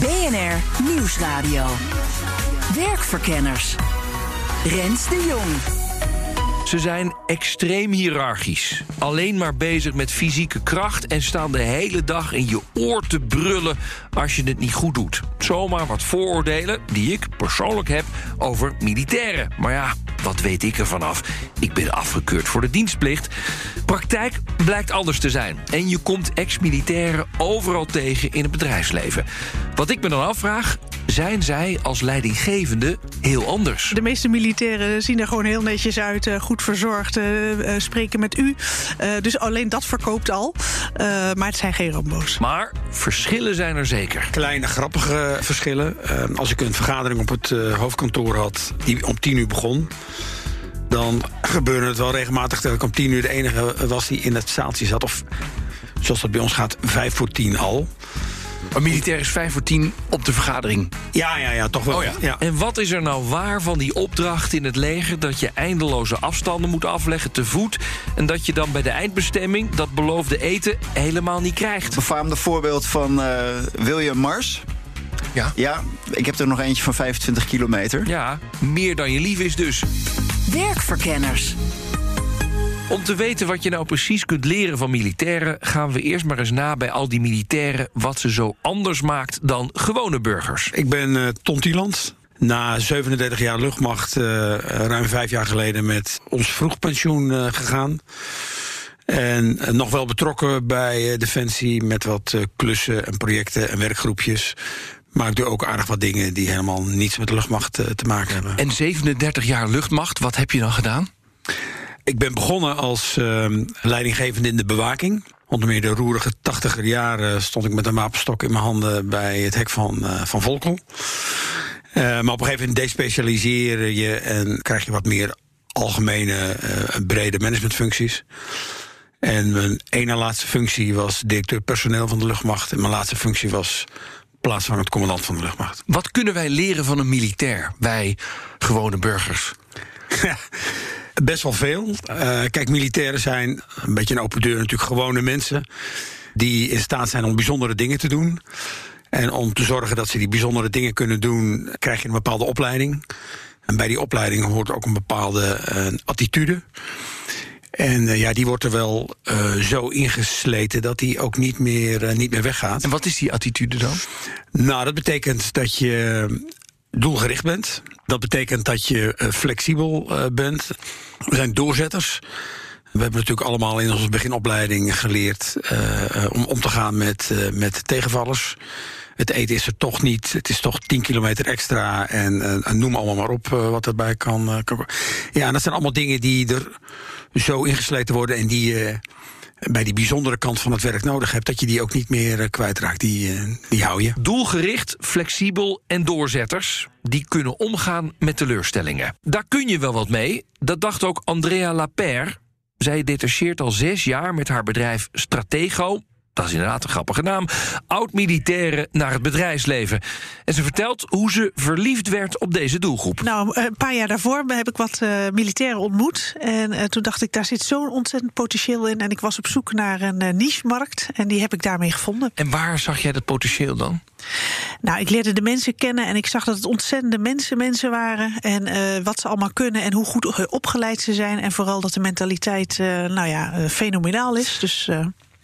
BNR Nieuwsradio. Werkverkenners. Rens de Jong. Ze zijn extreem hiërarchisch. Alleen maar bezig met fysieke kracht en staan de hele dag in je oor te brullen als je het niet goed doet. Zomaar wat vooroordelen die ik persoonlijk heb over militairen. Maar ja, wat weet ik ervan af? Ik ben afgekeurd voor de dienstplicht. Praktijk blijkt anders te zijn. En je komt ex-militairen overal tegen in het bedrijfsleven. Wat ik me dan afvraag, zijn zij als leidinggevende heel anders? De meeste militairen zien er gewoon heel netjes uit, eh, goed verzorgd, eh, eh, spreken met u. Eh, dus alleen dat verkoopt al. Eh, maar het zijn geen rambo's. Maar verschillen zijn er zeker. Kleine grappige verschillen. Als ik een vergadering op het eh, hoofdkantoor had die om tien uur begon... dan gebeurde het wel regelmatig dat ik om tien uur de enige was die in het zaaltje zat. Of zoals dat bij ons gaat, vijf voor tien al. Een militair is vijf voor tien op de vergadering. Ja, ja, ja, toch wel. Oh ja. En wat is er nou waar van die opdracht in het leger... dat je eindeloze afstanden moet afleggen te voet... en dat je dan bij de eindbestemming dat beloofde eten helemaal niet krijgt? befaamde voorbeeld van eh, William Mars. Ja. Ja, ik heb er nog eentje van 25 kilometer. Ja, meer dan je lief is dus. Werkverkenners. Om te weten wat je nou precies kunt leren van militairen... gaan we eerst maar eens na bij al die militairen... wat ze zo anders maakt dan gewone burgers. Ik ben Ton Tieland. Na 37 jaar luchtmacht, eh, ruim vijf jaar geleden met ons vroegpensioen eh, gegaan. En nog wel betrokken bij Defensie met wat klussen en projecten en werkgroepjes. Maar ik doe ook aardig wat dingen die helemaal niets met de luchtmacht te maken hebben. En 37 jaar luchtmacht, wat heb je dan gedaan? Ik ben begonnen als ehm, leidinggevende in de bewaking. Onder meer de roerige tachtiger jaren stond ik met een wapenstok in mijn handen bij het hek van, eh, van Volkel. Eh, maar op een gegeven moment despecialiseer je en krijg je wat meer algemene, eh, brede managementfuncties. En mijn ene laatste functie was directeur personeel van de luchtmacht. En mijn laatste functie was plaatsvangend commandant van de luchtmacht. Wat kunnen wij leren van een militair, wij gewone burgers? Best wel veel. Eh, kijk, militairen zijn een beetje een open deur, natuurlijk gewone mensen. die in staat zijn om bijzondere dingen te doen. En om te zorgen dat ze die bijzondere dingen kunnen doen, krijg je een bepaalde opleiding. En bij die opleiding hoort ook een bepaalde eh, attitude. En eh, ja, die wordt er wel zo ingesleten dat die ook niet meer, niet meer weggaat. En wat is die attitude dan? Nou, dat betekent dat je doelgericht bent. Dat betekent dat je eh, flexibel eh, bent. We zijn doorzetters. We hebben natuurlijk allemaal in onze beginopleiding geleerd eh, om om te gaan met, met tegenvallers. Het eten is er toch niet. Het is toch 10 kilometer extra. En, noem allemaal maar op wat erbij kan, kan. Ja, en dat zijn allemaal dingen die er zo ingesleten worden en die je bij die bijzondere kant van het werk nodig hebt, dat je die ook niet meer eh, kwijtraakt. Die, eh, die hou je. Doelgericht, flexibel en doorzetters. Die kunnen omgaan met teleurstellingen. Daar kun je wel wat mee. Dat dacht ook Andrea Lapère. Zij detacheert al zes jaar met haar bedrijf Stratego. Dat is inderdaad een grappige naam. Oud-militairen naar het bedrijfsleven. En ze vertelt hoe ze verliefd werd op deze doelgroep. Nou, een paar jaar daarvoor heb ik wat eh, militairen ontmoet. En eh, toen dacht ik, daar zit zo'n ontzettend potentieel in. En ik was op zoek naar een eh, niche-markt. En die heb ik daarmee gevonden. En waar zag jij dat potentieel dan? Nou, ik leerde de mensen kennen en ik zag dat het ontzettende mensen, mensen waren. En eh, wat ze allemaal kunnen en hoe goed opgeleid ze zijn. En vooral dat de mentaliteit, eh, nou ja, eh, fenomenaal is. Dus.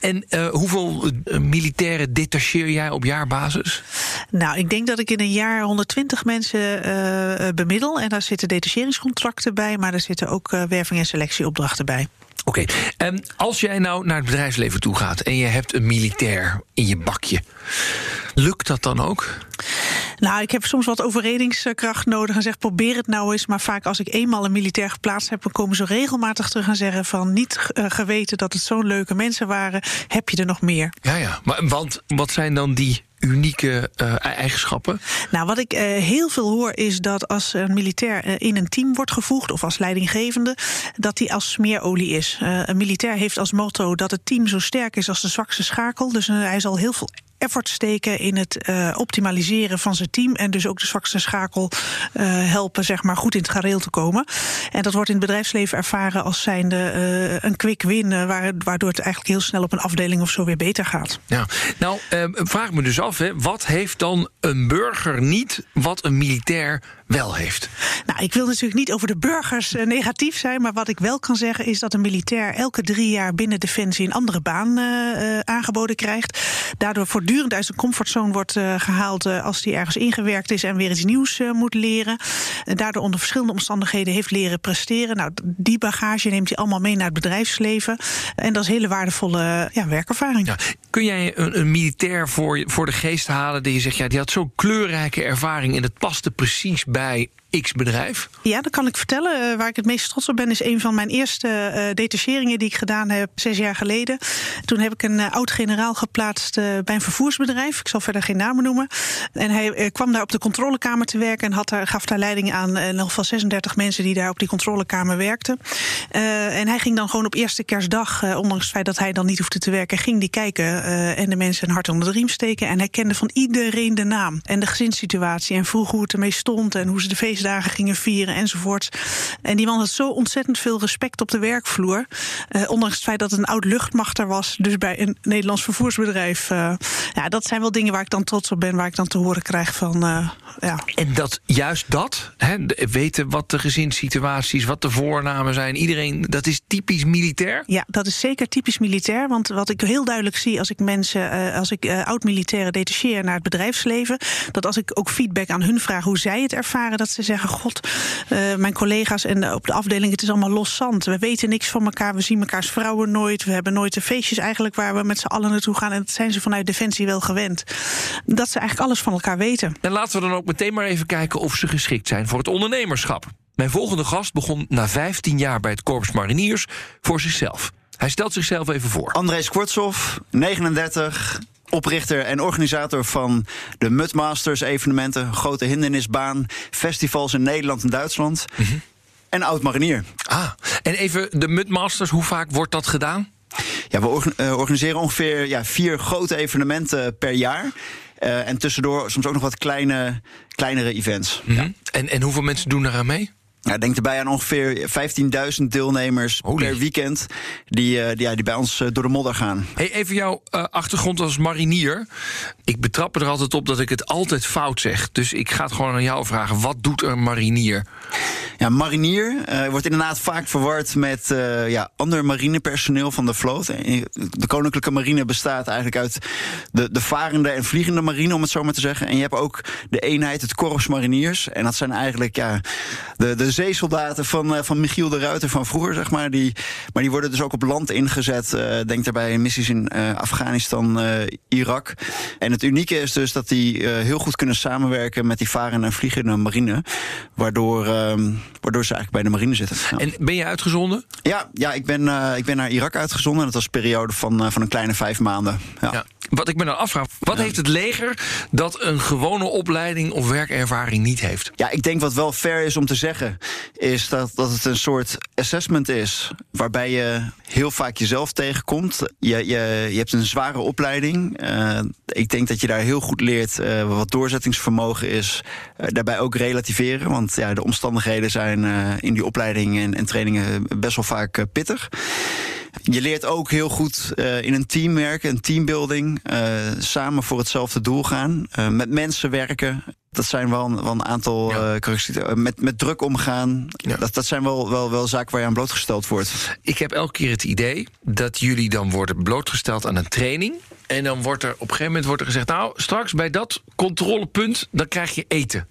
En eh, hoeveel eh, militairen detacheer jij op jaarbasis? Nou, ik denk dat ik in een jaar 120 mensen eh, bemiddel. En daar zitten detacheringscontracten bij, maar er zitten ook werving- en selectieopdrachten bij. Oké, en als jij nou naar het bedrijfsleven toe gaat en je hebt een militair in je bakje, lukt dat dan ook? Nou, ik heb soms wat overredingskracht nodig en zeg probeer het nou eens. Maar vaak als ik eenmaal een militair geplaatst heb, dan komen ze regelmatig terug en zeggen van niet eh, geweten dat het zo'n leuke mensen waren. Heb je er nog meer? Ja, ja. Maar, want wat zijn dan die unieke eh, eigenschappen? Nou, wat ik eh, heel veel hoor is dat als een militair eh, in een team wordt gevoegd of als leidinggevende, dat hij als smeerolie is. Een militair heeft als motto dat het team zo sterk is als de zwakste schakel. Dus hij zal heel veel effort steken in het eh, optimaliseren van zijn team en dus ook de zwakste schakel eh, helpen zeg maar goed in het gareel te komen. En dat wordt in het bedrijfsleven ervaren als zijnde eh, een quick win, waar- waardoor het eigenlijk heel snel op een afdeling of zo weer beter gaat. Ja, nou, vraag me dus af, hè, wat heeft dan een burger niet wat een militair wel heeft? Nou, ik wil natuurlijk niet over de burgers eh, negatief zijn, maar wat ik wel kan zeggen is dat een militair elke drie jaar binnen Defensie een andere baan eh, eh, aangeboden krijgt. Daardoor voortdurend uit zijn comfortzone wordt eh, gehaald eh, als hij ergens ingewerkt is en weer iets nieuws moet leren. En daardoor onder verschillende omstandigheden heeft leren presteren. Nou, die bagage neemt hij allemaal mee naar het bedrijfsleven. En dat is hele waardevolle ja, werkervaring. Ja, kun jij een, een militair voor, voor de geest halen die je zegt, ja, die had zo'n kleurrijke ervaring en het paste precies bij night. Bedrijf? Ja, dat kan ik vertellen. Eh, waar ik het meest trots op ben, is een van mijn eerste eh, detacheringen die ik gedaan heb zes jaar geleden. Toen heb ik een eh, oud-generaal geplaatst bij een vervoersbedrijf. Ik zal verder geen namen noemen. En hij kwam daar op de controlekamer te werken en had daar, gaf daar leiding aan eh, nog van 36 mensen die daar op die controlekamer werkten. En hij ging dan gewoon op eerste kerstdag, ondanks het feit dat hij dan niet hoefde te werken, ging die kijken en de mensen een hart onder de riem steken. En hij kende van iedereen de naam en de gezinssituatie en vroeg hoe het ermee stond en hoe ze de feestdagen gingen vieren enzovoorts. En die man had zo ontzettend veel respect op de werkvloer, eh, ondanks het feit dat het een oud luchtmachter was, dus bij een Nederlands vervoersbedrijf. eh, ja, dat zijn wel dingen waar ik dan trots op ben, waar ik dan te horen krijg van, eh, ja, En dat, juist dat, hè, weten wat de gezinssituaties, wat de voornamen zijn, iedereen, dat is typisch militair. Ja, dat is zeker typisch militair. Want wat ik heel duidelijk zie als ik mensen, als ik oud-militairen detacheer naar het bedrijfsleven, dat als ik ook feedback aan hun vraag hoe zij het ervaren, dat ze zeggen: God, eh, mijn collega's en de- op de afdeling, het is allemaal los zand. We weten niks van elkaar, we zien mekaars vrouwen nooit, we hebben nooit de feestjes eigenlijk waar we met z'n allen naartoe gaan. En dat zijn ze vanuit Defensie wel gewend. Dat ze eigenlijk alles van elkaar weten. En laten we dan ook meteen maar even kijken of ze geschikt zijn voor het ondernemerschap. Mijn volgende gast begon na 15 jaar bij het Korps Mariniers voor zichzelf. Hij stelt zichzelf even voor. André Skwortsov, 39, oprichter en organisator van de Mudmasters evenementen, grote hindernisbaan, festivals in Nederland en Duitsland. En oud marinier. Ah, en even de Mudmasters, hoe vaak wordt dat gedaan? Ja, we orga- eh, organiseren ongeveer ja, vier grote evenementen per jaar. Eh, en tussendoor soms ook nog wat kleine, kleinere events. Mhm. En, en hoeveel mensen doen eraan mee? Ja, denk erbij aan ongeveer 15.000 deelnemers Holy. per weekend die, eh, die, ja, die bij ons eh, door de modder gaan. Hey, even jouw eh, achtergrond als marinier. Ik betrap er altijd op dat ik het altijd fout zeg. Dus ik ga het gewoon aan jou vragen. Wat doet een marinier? Ja, marinier wordt inderdaad vaak verward met ja, ander marinepersoneel van de vloot. De Koninklijke Marine bestaat eigenlijk uit de, de varende en vliegende marine, om het zo maar te zeggen. En je hebt ook de eenheid, het Korps Mariniers. En dat zijn eigenlijk ja, de, de zeesoldaten van, eh, van Michiel de Ruiter van vroeger, zeg maar. Die, maar die worden dus ook op land ingezet. eh, denk daarbij missies in eh, Afghanistan, Irak. En het unieke is dus dat die heel goed kunnen samenwerken met die varende en vliegende marine. Waardoor, ehm, waardoor ze eigenlijk bij de marine zitten. Ja. En ben je uitgezonden? Ja, ja ik, ben, eh, ik ben naar Irak uitgezonden. Dat was een periode van, eh, van een kleine vijf maanden. Ja. Ja. Wat ik me dan afvraag, wat heeft het leger dat een gewone opleiding of werkervaring niet heeft? Ja, ik denk wat wel fair is om te zeggen, is dat, dat het een soort assessment is. Waarbij je heel vaak jezelf tegenkomt. Je, je, je hebt een zware opleiding. Eh, ik denk dat je daar heel goed leert wat doorzettingsvermogen is. Daarbij ook relativeren. Want ja, de omstandigheden zijn eh, in die opleiding en, en trainingen best wel vaak eh, pittig. Je leert ook heel goed eh, in een team werken, een teambuilding. eh, samen voor hetzelfde doel gaan. met mensen werken. Dat zijn wel een, wel een aantal Ja. met, met druk omgaan. Ja. Dat, dat zijn wel, wel, wel zaken waar je aan blootgesteld wordt. Ik heb elke keer het idee dat jullie dan worden blootgesteld aan een training. En dan wordt er op een gegeven moment wordt er gezegd: Nou, straks bij dat controlepunt, dan krijg je eten.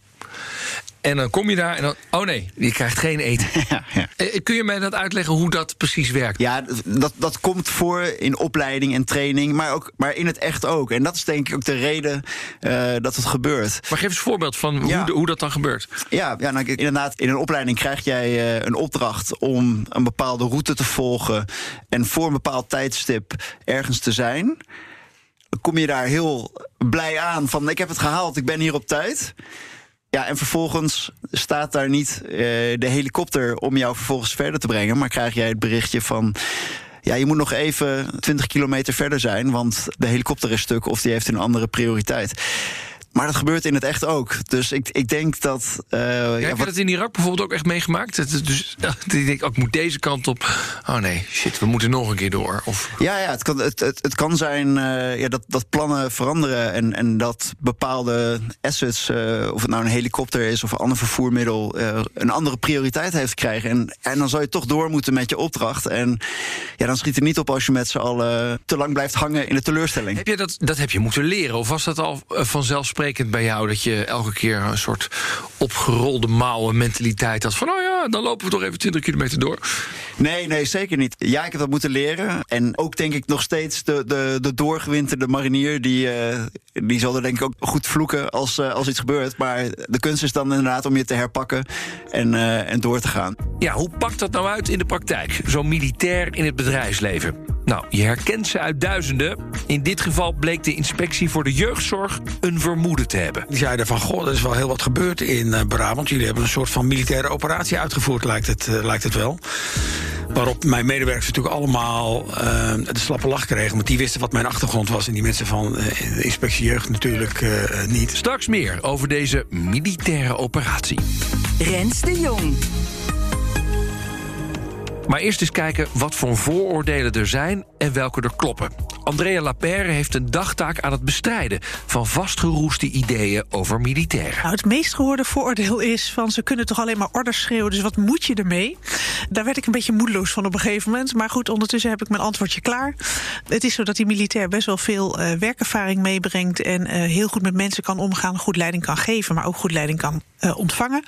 En dan kom je daar en dan. Oh nee, je krijgt geen eten. Ja, ja. Eh, Kun je mij dat uitleggen hoe dat precies werkt? Ja, dat, dat komt voor in opleiding en training, maar, ook, maar in het echt ook. En dat is denk ik ook de reden eh, dat het gebeurt. Maar geef eens een voorbeeld van hoe, Ja. hoe dat dan gebeurt. Ja, ja nou, inderdaad. In een opleiding krijg jij eh, een opdracht om een bepaalde route te volgen en voor een bepaald tijdstip ergens te zijn. kom je daar heel blij aan van ik heb het gehaald, ik ben hier op tijd. Ja, en vervolgens staat daar niet uh, de helikopter om jou vervolgens verder te brengen, maar krijg jij het berichtje van ja, je moet nog even 20 kilometer verder zijn, want de helikopter is stuk of die heeft een andere prioriteit. Maar dat gebeurt in het echt ook. Dus ik, ik denk dat. Uh, ja, heb je dat in Irak bijvoorbeeld ook echt meegemaakt? Het, dus ik denk, oh, ik moet deze kant op. Oh nee, shit, we moeten nog een keer door. Of... Ja, ja het, kan, het, het, het kan zijn uh, ja, dat, dat plannen veranderen. En, en dat bepaalde assets, uh, of het nou een helikopter is of een ander vervoermiddel, een andere prioriteit heeft krijgen. En, en dan zal je toch door moeten met je opdracht. En ja, dan schiet het niet op als je met z'n allen te lang blijft hangen in de teleurstelling. Heb je dat, dat heb je moeten leren? Of was dat al vanzelfsprekend? Bij jou dat je elke keer een soort opgerolde mouwen mentaliteit had van, oh ja, dan lopen we toch even 20 kilometer door? Nee, nee, zeker niet. Ja, ik heb dat moeten leren. En ook denk ik nog steeds de, de, de doorgewinterde marinier, die, uh, die zal er denk ik ook goed vloeken als, uh, als iets gebeurt. Maar de kunst is dan inderdaad om je te herpakken en, uh, en door te gaan. Ja, hoe pakt dat nou uit in de praktijk? Zo militair in het bedrijfsleven? Nou, je herkent ze uit duizenden. In dit geval bleek de inspectie voor de jeugdzorg een vermoeden te hebben. Die zeiden van, goh, er is wel heel wat gebeurd in uh, Brabant. Jullie hebben een soort van militaire operatie uitgevoerd, lijkt het, uh, lijkt het wel. Waarop mijn medewerkers natuurlijk allemaal uh, de slappe lach kregen. Want die wisten wat mijn achtergrond was. En die mensen van de inspectie jeugd natuurlijk niet. Straks meer over deze militaire operatie. Rens de Jong. Maar eerst eens kijken wat voor vooroordelen er zijn en welke er kloppen. Andrea Lapère heeft een dagtaak aan het bestrijden van vastgeroeste ideeën over militairen. Nou, het meest gehoorde vooroordeel is van ze kunnen toch alleen maar orders schreeuwen, dus wat moet je ermee? Daar werd ik een beetje moedeloos van op een gegeven moment. Maar goed, ondertussen heb ik mijn antwoordje klaar. Het is zo dat die militair best wel veel uh, werkervaring meebrengt en uh, heel goed met mensen kan omgaan, goed leiding kan geven, maar ook goed leiding kan uh, ontvangen.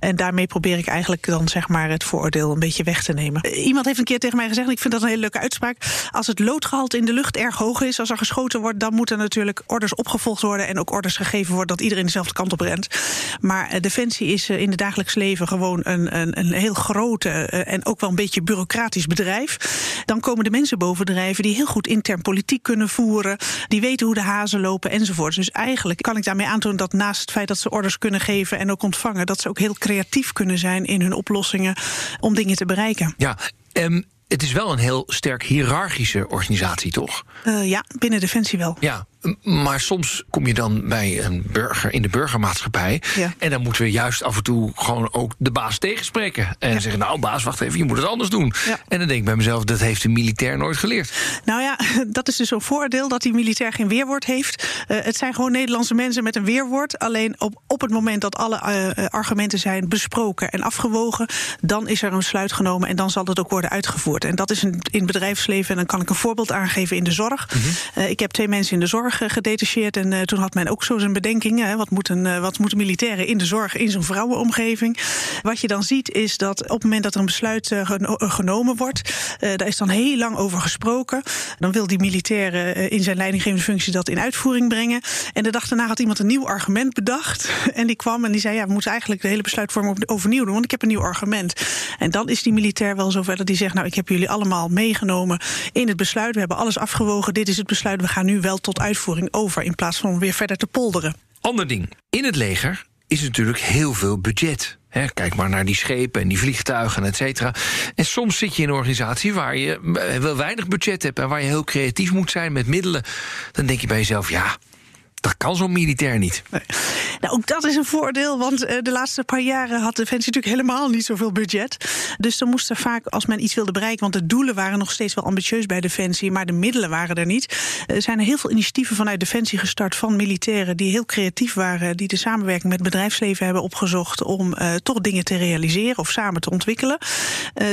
En daarmee probeer ik eigenlijk dan zeg maar het vooroordeel een beetje weg te nemen. Iemand heeft een keer tegen mij gezegd, en ik vind dat een hele leuke uitspraak. Als het loodgehalte in de lucht erg hoog is, als er geschoten wordt, dan moeten natuurlijk orders opgevolgd worden en ook orders gegeven worden dat iedereen dezelfde kant op rent. Maar uh, defensie is uh, in het dagelijks leven gewoon een, een, een heel grote uh, en ook wel een beetje bureaucratisch bedrijf. Dan komen de mensen bovendrijven die heel goed intern politiek kunnen voeren, die weten hoe de hazen lopen enzovoort. Dus eigenlijk kan ik daarmee aantonen dat naast het feit dat ze orders kunnen geven en ook ontvangen, dat ze ook heel creatief kunnen zijn in hun oplossingen om dingen te bereiken. Ja, um, het is wel een heel sterk hiërarchische organisatie, toch? Uh, ja, binnen Defensie wel. Ja, maar soms kom je dan bij een burger in de burgermaatschappij. Ja. En dan moeten we juist af en toe gewoon ook de baas tegenspreken. En ja. zeggen: Nou, baas, wacht even, je moet het anders doen. Ja. En dan denk ik bij mezelf: dat heeft een militair nooit geleerd. Nou ja, dat is dus zo'n voordeel dat die militair geen weerwoord heeft. Uh, het zijn gewoon Nederlandse mensen met een weerwoord. Alleen op, op het moment dat alle uh, argumenten zijn besproken en afgewogen, dan is er een besluit genomen en dan zal het ook worden uitgevoerd. En dat is in, in het bedrijfsleven. En dan kan ik een voorbeeld aangeven in de zorg. Mm -hmm. uh, ik heb twee mensen in de zorg gedetacheerd. En uh, toen had men ook zo zijn bedenkingen. Wat, moeten, uh, wat moeten militairen in de zorg, in zo'n vrouwenomgeving? Wat je dan ziet is dat op het moment dat er een besluit geno genomen wordt, daar is dan heel lang over gesproken. Dan wil die militaire in zijn leidinggevende functie dat in uitvoering brengen. En de dag daarna had iemand een nieuw argument bedacht. En die kwam en die zei: Ja, we moeten eigenlijk de hele besluitvorming overnieuw doen, want ik heb een nieuw argument. En dan is die militair wel zover dat die zegt: Nou, ik heb jullie allemaal meegenomen in het besluit. We hebben alles afgewogen. Dit is het besluit. We gaan nu wel tot uitvoering over in plaats van weer verder te polderen. Ander ding. In het leger is natuurlijk heel veel budget. Kijk maar naar die schepen en die vliegtuigen, et cetera. En soms zit je in een organisatie waar je wel weinig budget hebt... en waar je heel creatief moet zijn met middelen. Dan denk je bij jezelf, ja, dat kan zo'n militair niet. Nou, ook dat is een voordeel, want uh, de laatste paar jaren had Defensie natuurlijk helemaal niet zoveel budget. Dus dan moest er vaak, als men iets wilde bereiken, want de doelen waren nog steeds wel ambitieus bij Defensie, maar de middelen waren er niet. Er zijn heel veel initiatieven vanuit Defensie gestart van militairen die heel creatief waren, die de samenwerking met bedrijfsleven hebben opgezocht om uh, toch dingen te realiseren of samen te ontwikkelen.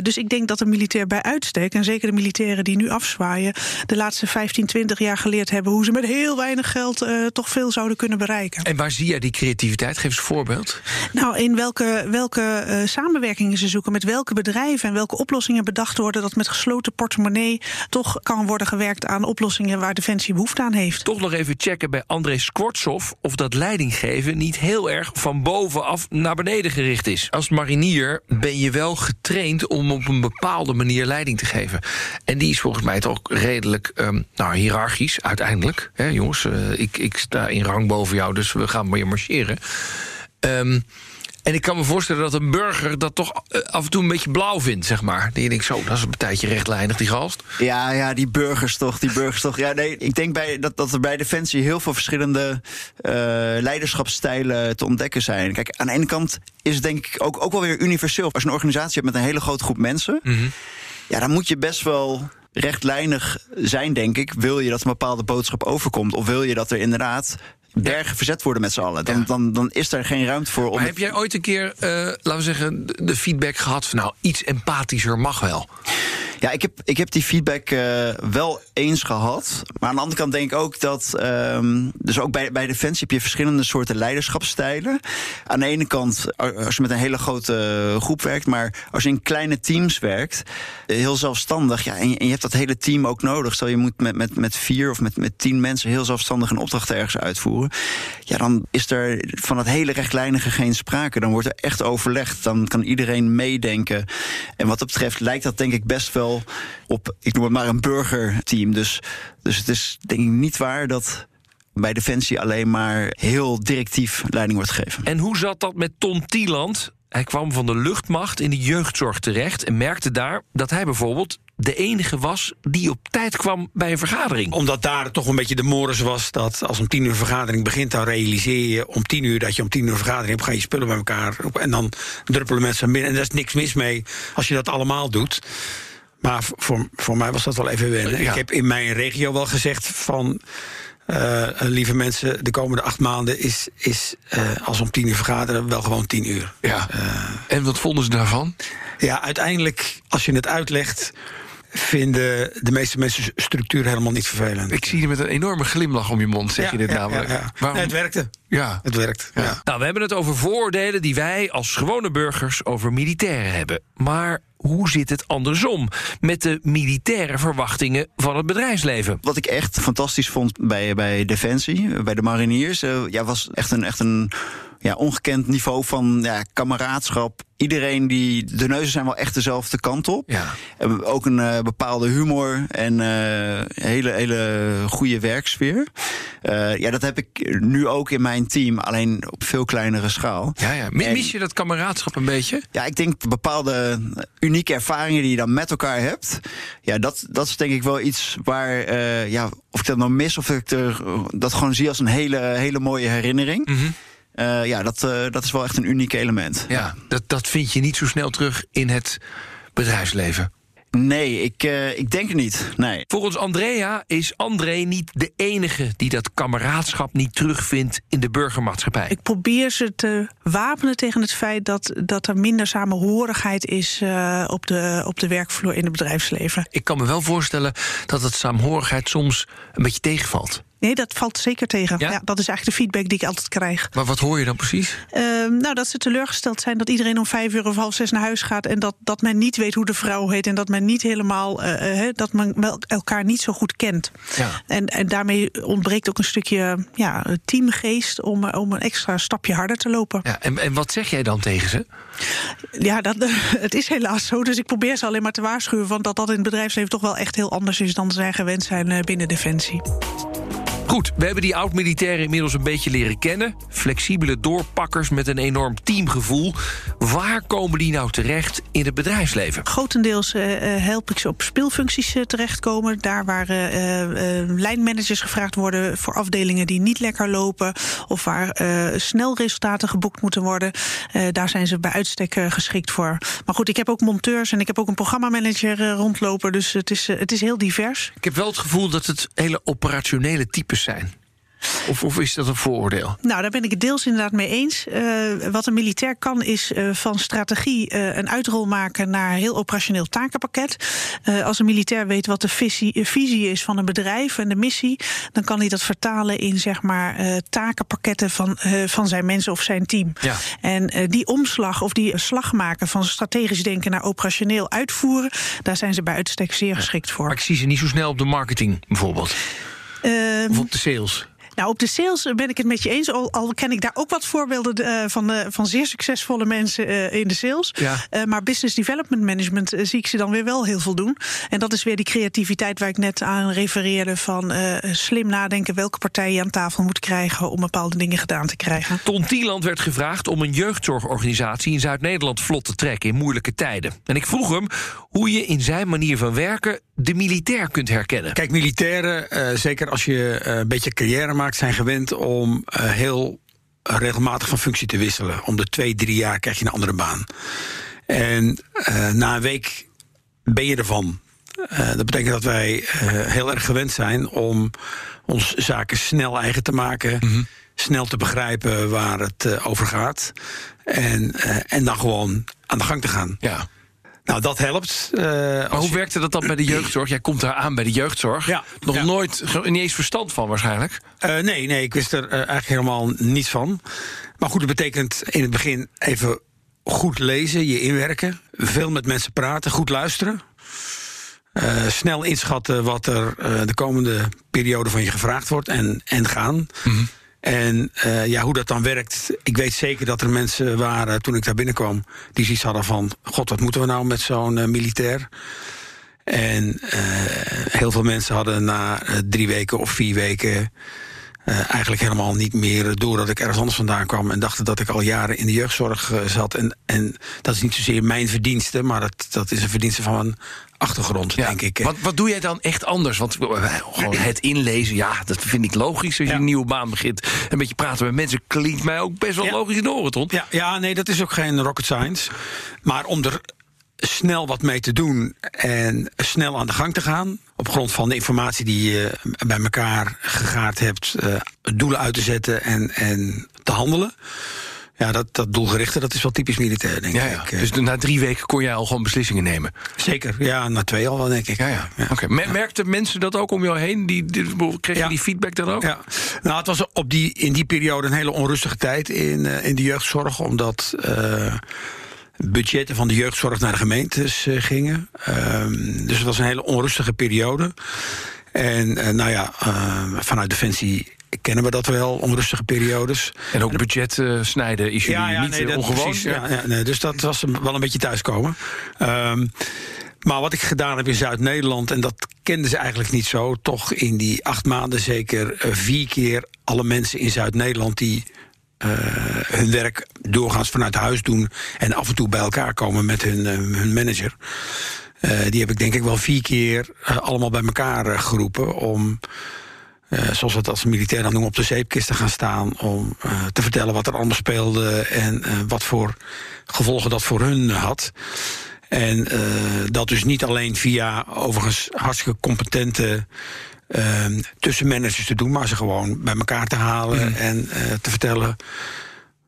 Dus ik denk dat de militair bij uitstek, en zeker de militairen die nu afzwaaien, de laatste 15, 20 jaar geleerd hebben hoe ze met heel weinig geld toch veel zouden kunnen bereiken. En waar zie jij die creativiteit? Geef eens een voorbeeld. Nou, in welke, welke eh, samenwerkingen ze zoeken, met welke bedrijven en welke oplossingen bedacht worden, dat met gesloten portemonnee toch kan worden gewerkt aan oplossingen waar Defensie behoefte aan heeft. Toch nog even checken bij André Skwortsov of dat leidinggeven niet heel erg van bovenaf naar beneden gericht is. Als marinier ben je wel getraind om op een bepaalde manier leiding te geven. En die is volgens mij toch redelijk um, nou, hiërarchisch uiteindelijk. Hè, jongens, uh, ik, ik sta in rang boven jou, dus we gaan weer marcheren. Um, en ik kan me voorstellen dat een burger dat toch uh, af en toe een beetje blauw vindt, zeg maar. Die denkt zo, dat is een partijtje rechtlijnig, die gast. Ja, ja, die burgers toch, die burgers toch. Ja, nee, ik denk bij, dat, dat er bij Defensie heel veel verschillende uh, leiderschapsstijlen te ontdekken zijn. Kijk, aan de ene kant is het denk ik ook, ook wel weer universeel. Als je een organisatie hebt met een hele grote groep mensen... Mm -hmm. ja, dan moet je best wel rechtlijnig zijn, denk ik. Wil je dat een bepaalde boodschap overkomt? Of wil je dat er inderdaad bergen verzet worden met z'n allen. Dan, ja. dan, dan is er geen ruimte voor. Om maar heb jij ooit een keer, uh, laten we zeggen, de feedback gehad van nou, iets empathischer mag wel? Ja, ik heb, ik heb die feedback uh, wel eens gehad. Maar aan de andere kant denk ik ook dat. Um, dus ook bij, bij Defensie heb je verschillende soorten leiderschapsstijlen. Aan de ene kant, als je met een hele grote groep werkt. Maar als je in kleine teams werkt, heel zelfstandig. Ja, en, je, en je hebt dat hele team ook nodig. Stel je moet met, met, met vier of met, met tien mensen heel zelfstandig een opdracht ergens uitvoeren. Ja, dan is er van het hele rechtlijnige geen sprake. Dan wordt er echt overlegd. Dan kan iedereen meedenken. En wat dat betreft lijkt dat denk ik best wel op, ik noem het maar een burgerteam. Dus, dus het is denk ik niet waar dat bij Defensie alleen maar heel directief leiding wordt gegeven. En hoe zat dat met Tom Tieland? Hij kwam van de luchtmacht in de jeugdzorg terecht en merkte daar dat hij bijvoorbeeld de enige was die op tijd kwam bij een vergadering. Omdat daar toch een beetje de mores was dat als om tien uur een vergadering begint, dan realiseer je om tien uur dat je om tien uur een vergadering hebt, ga je spullen bij elkaar en dan druppelen mensen binnen. En daar is niks mis mee als je dat allemaal doet. Maar voor, voor mij was dat wel even wennen. Ja. Ik heb in mijn regio wel gezegd van... Uh, lieve mensen, de komende acht maanden is, is uh, als om tien uur vergaderen wel gewoon tien uur. Ja. Uh, en wat vonden ze daarvan? Ja, uiteindelijk, als je het uitlegt vinden de meeste mensen structuur helemaal niet vervelend. Ik zie je met een enorme glimlach om je mond, zeg ja, je dit ja, namelijk. Ja, Waarom? Nee, het werkte. Ja. Het werkt. Ja. Nou, we hebben het over vooroordelen die wij als gewone burgers over militairen hebben. Maar hoe zit het andersom met de militaire verwachtingen van het bedrijfsleven? Wat ik echt fantastisch vond bij, bij Defensie, bij de mariniers, uh, ja, was echt een, echt een ja, ongekend niveau van ja, kameraadschap. Iedereen die. De neuzen zijn wel echt dezelfde kant op. Ja. Hebben ook een uh, bepaalde humor en uh, hele, hele goede werksfeer. Uh, ja, dat heb ik nu ook in mijn team, alleen op veel kleinere schaal. Ja, ja. Mis je dat kameraadschap een beetje? Ja, ik denk bepaalde unieke ervaringen die je dan met elkaar hebt. Ja, dat, dat is denk ik wel iets waar. ja, of ik dat nou mis of ik er, dat gewoon zie als een hele, hele mooie herinnering. Mm -hmm. Uh, ja, dat, uh, dat is wel echt een uniek element. Ja, dat, dat vind je niet zo snel terug in het bedrijfsleven. Nee, ik, uh, ik denk het niet. Nee. Volgens Andrea is André niet de enige die dat kameraadschap niet terugvindt in de burgermaatschappij. Ik probeer ze te wapenen tegen het feit dat, dat er minder samenhorigheid is uh, op, de, op de werkvloer in het bedrijfsleven. Ik kan me wel voorstellen dat het samenhorigheid soms een beetje tegenvalt. Nee, dat valt zeker tegen. Ja? ja? dat is eigenlijk de feedback die ik altijd krijg. Maar wat hoor je dan precies? Uh, nou, dat ze teleurgesteld zijn dat iedereen om vijf uur of half zes naar huis gaat. En dat, dat men niet weet hoe de vrouw heet. En dat men niet helemaal. Uh, uh, dat men elkaar niet zo goed kent. Ja. En, en daarmee ontbreekt ook een stukje ja, teamgeest om, om een extra stapje harder te lopen. Ja, en, en wat zeg jij dan tegen ze? Ja, dat, het is helaas zo. Dus ik probeer ze alleen maar te waarschuwen. Want dat dat in het bedrijfsleven toch wel echt heel anders is dan zij gewend zijn binnen Defensie. Goed, we hebben die oud-militairen inmiddels een beetje leren kennen. Flexibele doorpakkers met een enorm teamgevoel. Waar komen die nou terecht in het bedrijfsleven? Grotendeels uh, help ik ze op speelfuncties uh, terechtkomen. Daar waar uh, lijnmanagers gevraagd worden voor afdelingen die niet lekker lopen. Of waar snel resultaten geboekt moeten worden. daar zijn ze bij uitstek geschikt voor. Maar goed, ik heb ook monteurs en ik heb ook een programmamanager rondlopen. Dus het is, het is heel divers. Ik heb wel het gevoel dat het hele operationele types zijn. Of, of is dat een vooroordeel? Nou, daar ben ik het deels inderdaad mee eens. Uh, wat een militair kan, is uh, van strategie uh, een uitrol maken naar heel operationeel takenpakket. als een militair weet wat de visie, visie, is van een bedrijf en de missie, dan kan hij dat vertalen in zeg maar takenpakketten van, van zijn mensen of zijn team. Ja. En die omslag of die slag maken van strategisch denken naar operationeel uitvoeren, daar zijn ze bij uitstek zeer geschikt voor. Maar ik zie ze niet zo snel op de marketing bijvoorbeeld. Ehm, of op de sales. Nou, op de sales ben ik het met je eens. Al, al ken ik daar ook wat voorbeelden uh, van, uh, van zeer succesvolle mensen uh, in de sales. Ja. maar business development management zie ik ze dan weer wel heel veel doen. En dat is weer die creativiteit waar ik net aan refereerde. Van slim nadenken welke partij je aan tafel moet krijgen om bepaalde dingen gedaan te krijgen. Ton Tieland werd gevraagd om een jeugdzorgorganisatie in Zuid-Nederland vlot te trekken in moeilijke tijden. En ik vroeg hem hoe je in zijn manier van werken de militair kunt herkennen. Kijk, militairen, zeker als je een beetje carrière maakt zijn gewend om uh, heel regelmatig van functie te wisselen. Om de twee, drie jaar krijg je een andere baan. En na een week ben je ervan. Dat betekent dat wij heel erg gewend zijn om ons zaken snel eigen te maken. Mm -hmm. Snel te begrijpen waar het over gaat. En, en dan gewoon aan de gang te gaan. Ja. Nou, dat helpt. Uh, maar hoe je... werkte dat dan bij de jeugdzorg? Jij komt daar aan bij de jeugdzorg. Ja, Nog ja. nooit, niet eens verstand van waarschijnlijk? Uh, nee, nee, ik wist er uh, eigenlijk helemaal niets van. Maar goed, dat betekent in het begin even goed lezen, je inwerken. Veel met mensen praten, goed luisteren. Snel inschatten wat er de komende periode van je gevraagd wordt en, en gaan. Mm -hmm. En uh, ja, hoe dat dan werkt. Ik weet zeker dat er mensen waren toen ik daar binnenkwam. die zoiets hadden van: God, wat moeten we nou met zo'n uh, militair? En uh, heel veel mensen hadden na drie weken of vier weken. Eigenlijk helemaal niet meer door dat ik ergens anders vandaan kwam. en dachten dat ik al jaren in de jeugdzorg zat. En, en dat is niet zozeer mijn verdienste, maar dat, dat is een verdienste van een achtergrond, ja. denk ik. Wat, wat doe jij dan echt anders? Want gewoon het inlezen, ja, dat vind ik logisch als je Ja. een nieuwe baan begint. Een beetje praten met mensen klinkt mij ook best wel Ja. logisch in de oren, Ton. Ja, ja, nee, dat is ook geen rocket science. Maar om er snel wat mee te doen en snel aan de gang te gaan... op grond van de informatie die je bij elkaar gegaard hebt... eh, doelen uit te zetten en, en te handelen... Ja, dat, dat doelgerichte, dat is wel typisch militair, denk Ja, ik. ja. Eh, Dus na drie weken kon jij al gewoon beslissingen nemen. Zeker, ja, na twee al wel, denk ik. Ja, ja. Oké. Mer- Merkten mensen dat ook om jou heen? Die, die, kreeg je Ja. die feedback dan ook? Ja, nou, het was op die, in die periode een hele onrustige tijd in, eh, in de jeugdzorg, omdat budgetten van de jeugdzorg naar de gemeentes eh, gingen. Ehm, dus het was een hele onrustige periode. En eh, nou ja, eh, vanuit Defensie kennen we dat wel, onrustige periodes. En ook budget snijden is jullie niet dat- ongewoon. precies, ja, ja, nee, dus dat was wel een beetje thuiskomen. Ehm, maar wat ik gedaan heb in Zuid-Nederland, en dat kenden ze eigenlijk niet zo, toch in die acht maanden zeker vier keer alle mensen in Zuid-Nederland die eh, hun werk doorgaans vanuit huis doen en af en toe bij elkaar komen met hun, eh, hun manager. Eh, die heb ik denk ik wel vier keer allemaal bij elkaar geroepen om. zoals we het als militair dan doen, op de zeepkist te gaan staan. Om te vertellen wat er allemaal speelde en wat voor gevolgen dat voor hun had. En dat dus niet alleen via overigens hartstikke competente eh, tussenmanagers te doen, maar ze gewoon bij elkaar te halen en eh, te vertellen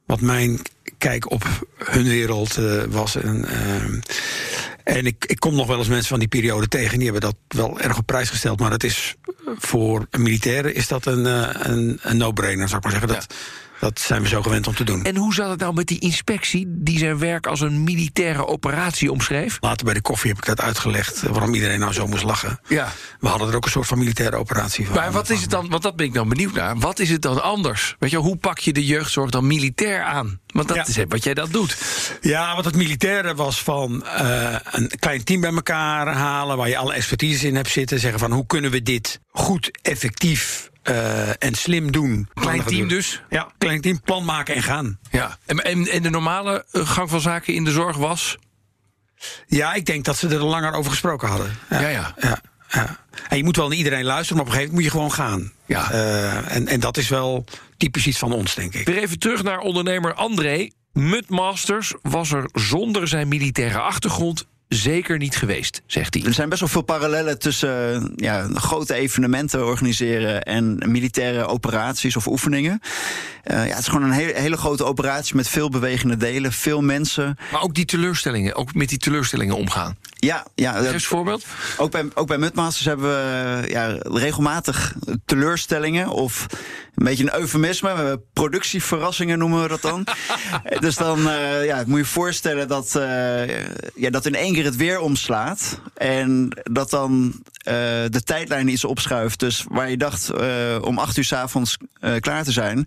wat mijn kijk op hun wereld eh, was. En, eh, en ik, ik kom nog wel eens mensen van die periode tegen. Die hebben dat wel erg op prijs gesteld. Maar dat is voor militairen is dat een, eh, een, een no-brainer, zou ik maar zeggen. Dat, dat zijn we zo gewend om te doen. En hoe zat het nou met die inspectie die zijn werk als een militaire operatie omschreef? Later bij de koffie heb ik dat uitgelegd. eh, Waarom iedereen nou zo moest lachen. Ja. We hadden er ook een soort van militaire operatie van. Maar wat is het dan, want dat ben ik dan benieuwd naar. Wat is het dan anders? Weet je, hoe pak je de jeugdzorg dan militair aan? Want dat Ja. is wat jij dat doet. Ja, wat het militaire was van eh, een klein team bij elkaar halen... waar je alle expertise in hebt zitten. Zeggen van hoe kunnen we dit goed, effectief eh, en slim doen. Klein team dus? Ja, klein team, plan maken en gaan. Ja. En, en, en de normale eh, gang van zaken in de zorg was? Ja, ik denk dat ze er langer over gesproken hadden. Ja, ja. ja, ja. En je moet wel naar iedereen luisteren, maar op een gegeven moment moet je gewoon gaan. Ja. Eh, en, en dat is wel typisch iets van ons, denk ik. Weer even terug naar ondernemer André. Mudmasters was er zonder zijn militaire achtergrond zeker niet geweest, zegt hij. Er zijn best wel veel parallellen tussen eh, ja, grote evenementen organiseren en militaire operaties of oefeningen. Uh, ja, het is gewoon een hele, hele grote operatie met veel bewegende delen, veel mensen. Maar ook die teleurstellingen, ook met die teleurstellingen omgaan. Ja, ja. Geef eens voorbeeld. Ook bij, ook bij Mudmasters hebben we ja, regelmatig teleurstellingen of een beetje een eufemisme. Productieverrassingen noemen we dat dan. dus dan uh, ja, moet je voorstellen dat, uh, ja, dat in één keer het weer omslaat. En dat dan uh, de tijdlijn iets opschuift. Dus waar je dacht om acht uur s avonds klaar te zijn,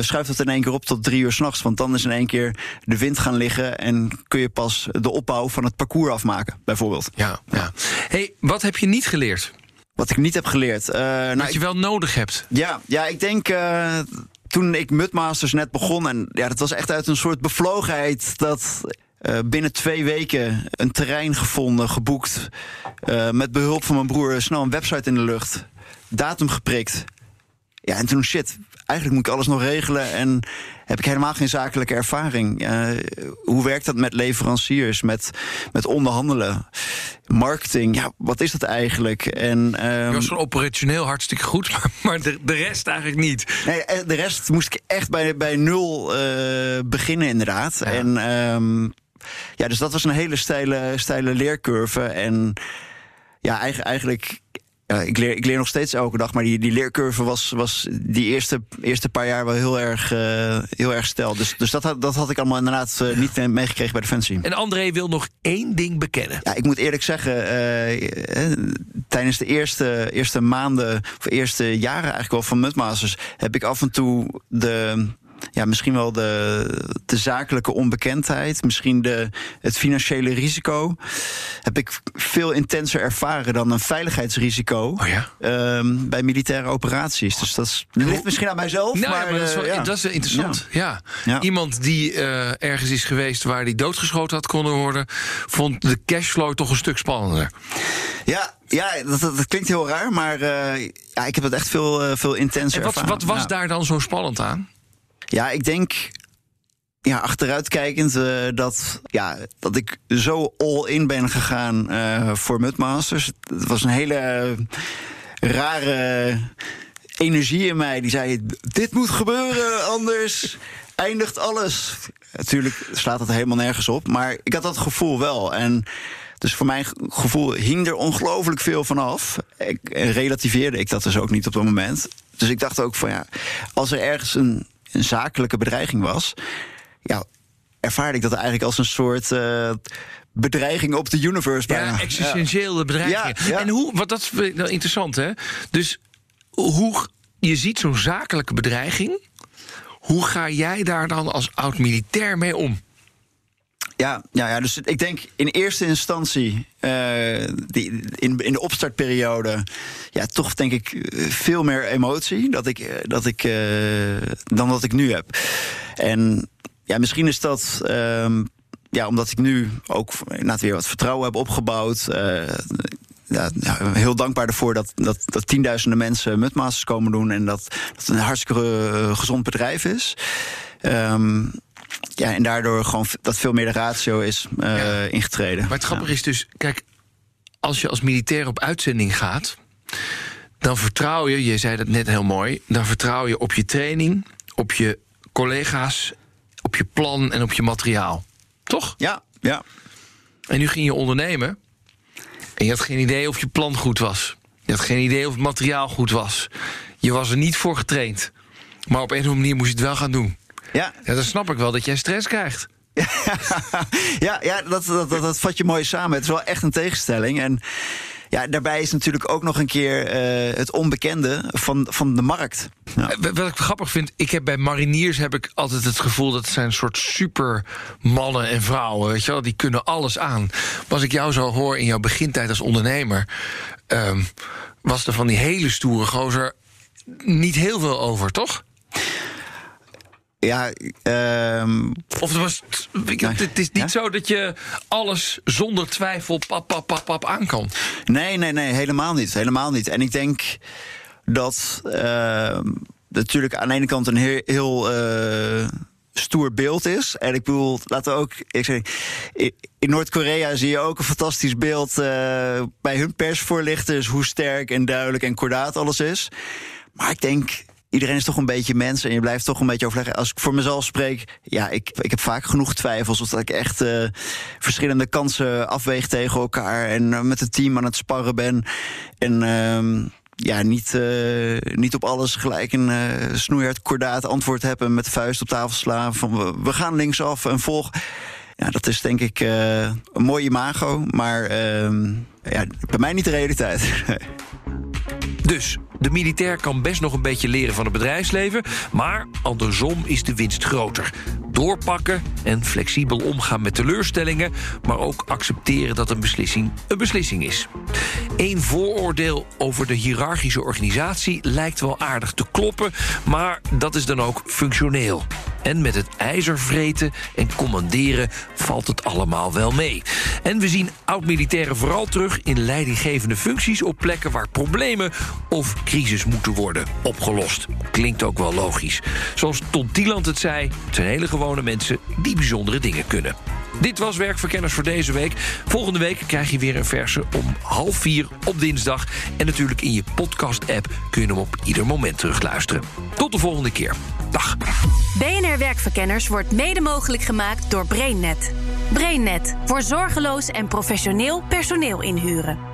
schuift het in één keer op tot drie uur s'nachts. Want dan is in één keer de wind gaan liggen en kun je pas de opbouw van het parcours afmaken, bijvoorbeeld. Ja, ja. Hey, wat heb je niet geleerd? Wat ik niet heb geleerd. Uh, nou, Wat je wel nodig hebt. Ja, ja ik denk. Uh, toen ik Mudmasters net begon. En ja, dat was echt uit een soort bevlogenheid. Dat uh, binnen twee weken een terrein gevonden, geboekt. met behulp van mijn broer snel een website in de lucht. Datum geprikt. Ja, en toen shit, eigenlijk moet ik alles nog regelen en heb ik helemaal geen zakelijke ervaring. Uh, hoe werkt dat met leveranciers, met, met onderhandelen, marketing? Ja, wat is dat eigenlijk? En, um, Je was van operationeel hartstikke goed, maar, maar de, de rest eigenlijk niet. Nee, eh, de rest moest ik echt bij, bij nul uh, beginnen, inderdaad. Ja. En um, ja, dus dat was een hele steile, steile leercurve. En ja, eigenlijk, eigenlijk ja, ik, leer, ik leer nog steeds elke dag, maar die, die leercurve was, was die eerste, eerste paar jaar wel heel erg, uh, heel erg stel. Dus, dus dat, had, dat had ik allemaal inderdaad uh, niet meegekregen bij Defensie. En André wil nog één ding bekennen. Ja, ik moet eerlijk zeggen, uh, tijdens de eerste, eerste maanden, of eerste jaren eigenlijk wel van Mudmasters, heb ik af en toe de ja, misschien wel de, de zakelijke onbekendheid, misschien de, het financiële risico. Heb ik veel intenser ervaren dan een veiligheidsrisico oh ja? um, bij militaire operaties. Dus dat, is, ligt misschien aan mijzelf. Nou, maar, maar dat, is wel, uh, ja. dat is interessant. Ja. Iemand die uh, ergens is geweest waar die doodgeschoten had kunnen worden, vond de cashflow toch een stuk spannender. Ja, ja, dat, dat, klinkt heel raar, maar uh, ja, ik heb het echt veel, veel intenser en wat, ervaren. wat was ja. daar dan zo spannend aan? Ja, ik denk ja, achteruitkijkend uh, dat, ja, dat ik zo all-in ben gegaan uh, voor Mudmasters. Het was een hele rare energie in mij die zei: Dit moet gebeuren, anders eindigt alles. Natuurlijk slaat het helemaal nergens op, maar ik had dat gevoel wel. En dus voor mijn gevoel hing er ongelooflijk veel van af. Relativeerde ik dat dus ook niet op dat moment. Dus ik dacht ook van ja, als er ergens een een zakelijke bedreiging was, ja, ervaarde ik dat eigenlijk als een soort uh, bedreiging op de universe. Bijna. Ja, existentiële ja. bedreiging. Ja, ja. En hoe, wat dat is nou interessant, hè? Dus hoe je ziet zo'n zakelijke bedreiging. Hoe ga jij daar dan als oud militair mee om? Ja, ja, ja, dus ik denk in eerste instantie, uh, die, in, in de opstartperiode, ja, toch denk ik veel meer emotie dat ik, dat ik, dan dat ik nu heb. En ja, misschien is dat. Um, ja, omdat ik nu ook na weer wat vertrouwen heb opgebouwd. Ja, heel dankbaar ervoor dat, dat, tienduizenden mensen Mudmasters komen doen. En dat, dat het een hartstikke gezond bedrijf is. Um, ja, en daardoor gewoon dat veel meer de ratio is uh, ja. ingetreden. Maar het grappige ja. is dus, kijk, als je als militair op uitzending gaat, dan vertrouw je, je zei dat net heel mooi, dan vertrouw je op je training, op je collega's, op je plan en op je materiaal. Toch? Ja, ja. En nu ging je ondernemen en je had geen idee of je plan goed was. Je had geen idee of het materiaal goed was. Je was er niet voor getraind. Maar op een of andere manier moest je het wel gaan doen. Ja. ja, dan snap ik wel dat jij stress krijgt. ja, ja dat, dat, dat, dat vat je mooi samen. Het is wel echt een tegenstelling. En ja, daarbij is natuurlijk ook nog een keer uh, het onbekende van, van de markt. Ja. Wat ik grappig vind, ik heb bij mariniers heb ik altijd het gevoel dat het zijn een soort super mannen en vrouwen, weet je wel, die kunnen alles aan. Maar als ik jou zo hoor in jouw begintijd als ondernemer, um, was er van die hele stoere gozer niet heel veel over, toch? Ja, um... Of het was. Het is niet ja? zo dat je alles zonder twijfel pap, pap, pap, pap aan kan. Nee, nee, nee, helemaal niet. Helemaal niet. En ik denk dat uh, natuurlijk aan de ene kant een heel, heel uh, stoer beeld is. En ik bedoel, laten we ook. Ik zeg, in Noord-Korea zie je ook een fantastisch beeld uh, bij hun persvoorlichters. Hoe sterk en duidelijk en kordaat alles is. Maar ik denk iedereen is toch een beetje mens en je blijft toch een beetje overleggen. Als ik voor mezelf spreek, ja, ik, ik heb vaak genoeg twijfels. Of dat ik echt uh, verschillende kansen afweeg tegen elkaar. En uh, met het team aan het sparren ben. En. Uh, ja, niet, uh, niet op alles gelijk een snoeihard kordaat antwoord hebben met de vuist op tafel slaan. Van we, gaan linksaf en volg. Ja, dat is denk ik een mooi imago, maar ehm, ja, bij mij niet de realiteit. Dus de militair kan best nog een beetje leren van het bedrijfsleven, maar andersom is de winst groter. Doorpakken en flexibel omgaan met teleurstellingen, maar ook accepteren dat een beslissing een beslissing is. Eén vooroordeel over de hiërarchische organisatie lijkt wel aardig te kloppen, maar dat is dan ook functioneel. En met het ijzer vreten en commanderen valt het allemaal wel mee. En we zien oud-militairen vooral terug in leidinggevende functies op plekken waar problemen of crisis moeten worden opgelost. Klinkt ook wel logisch. Zoals Ton Tieland het zei, het zijn hele gewone mensen die bijzondere dingen kunnen. Dit was Werkverkenners voor deze week. Volgende week krijg je weer een verse om half vier op dinsdag. En natuurlijk in je podcast-app kun je hem op ieder moment terugluisteren. Tot de volgende keer. Dag. BNR Werkverkenners wordt mede mogelijk gemaakt door BrainNet. BrainNet voor zorgeloos en professioneel personeel inhuren.